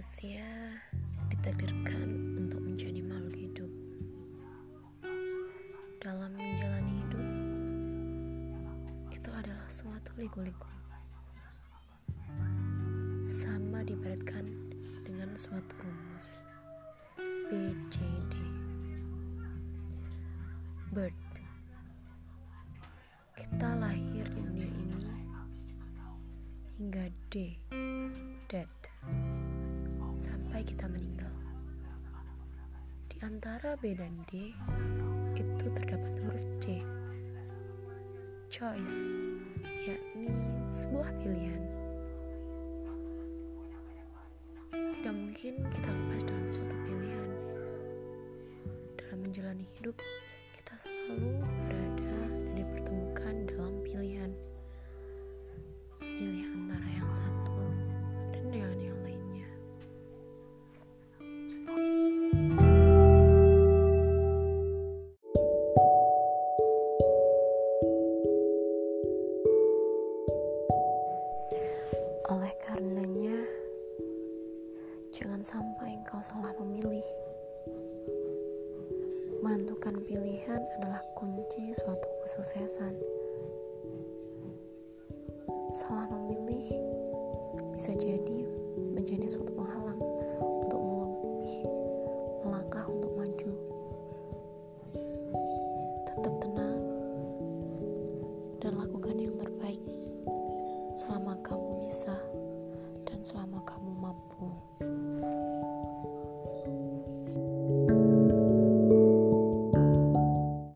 manusia ditakdirkan untuk menjadi makhluk hidup. Dalam menjalani hidup, itu adalah suatu liku-liku. Sama diberatkan dengan suatu rumus BCD. Birth. Kita lahir di dunia ini hingga D, death. Sampai kita meninggal. Di antara B dan D itu terdapat huruf C. Choice, yakni sebuah pilihan. Tidak mungkin kita lepas dalam suatu pilihan. Dalam menjalani hidup, kita selalu Jangan sampai engkau salah memilih. Menentukan pilihan adalah kunci suatu kesuksesan. Salah memilih bisa jadi menjadi suatu penghalang untuk memilih melangkah untuk maju. Tetap tenang dan lakukan yang terbaik selama kamu selama kamu mampu.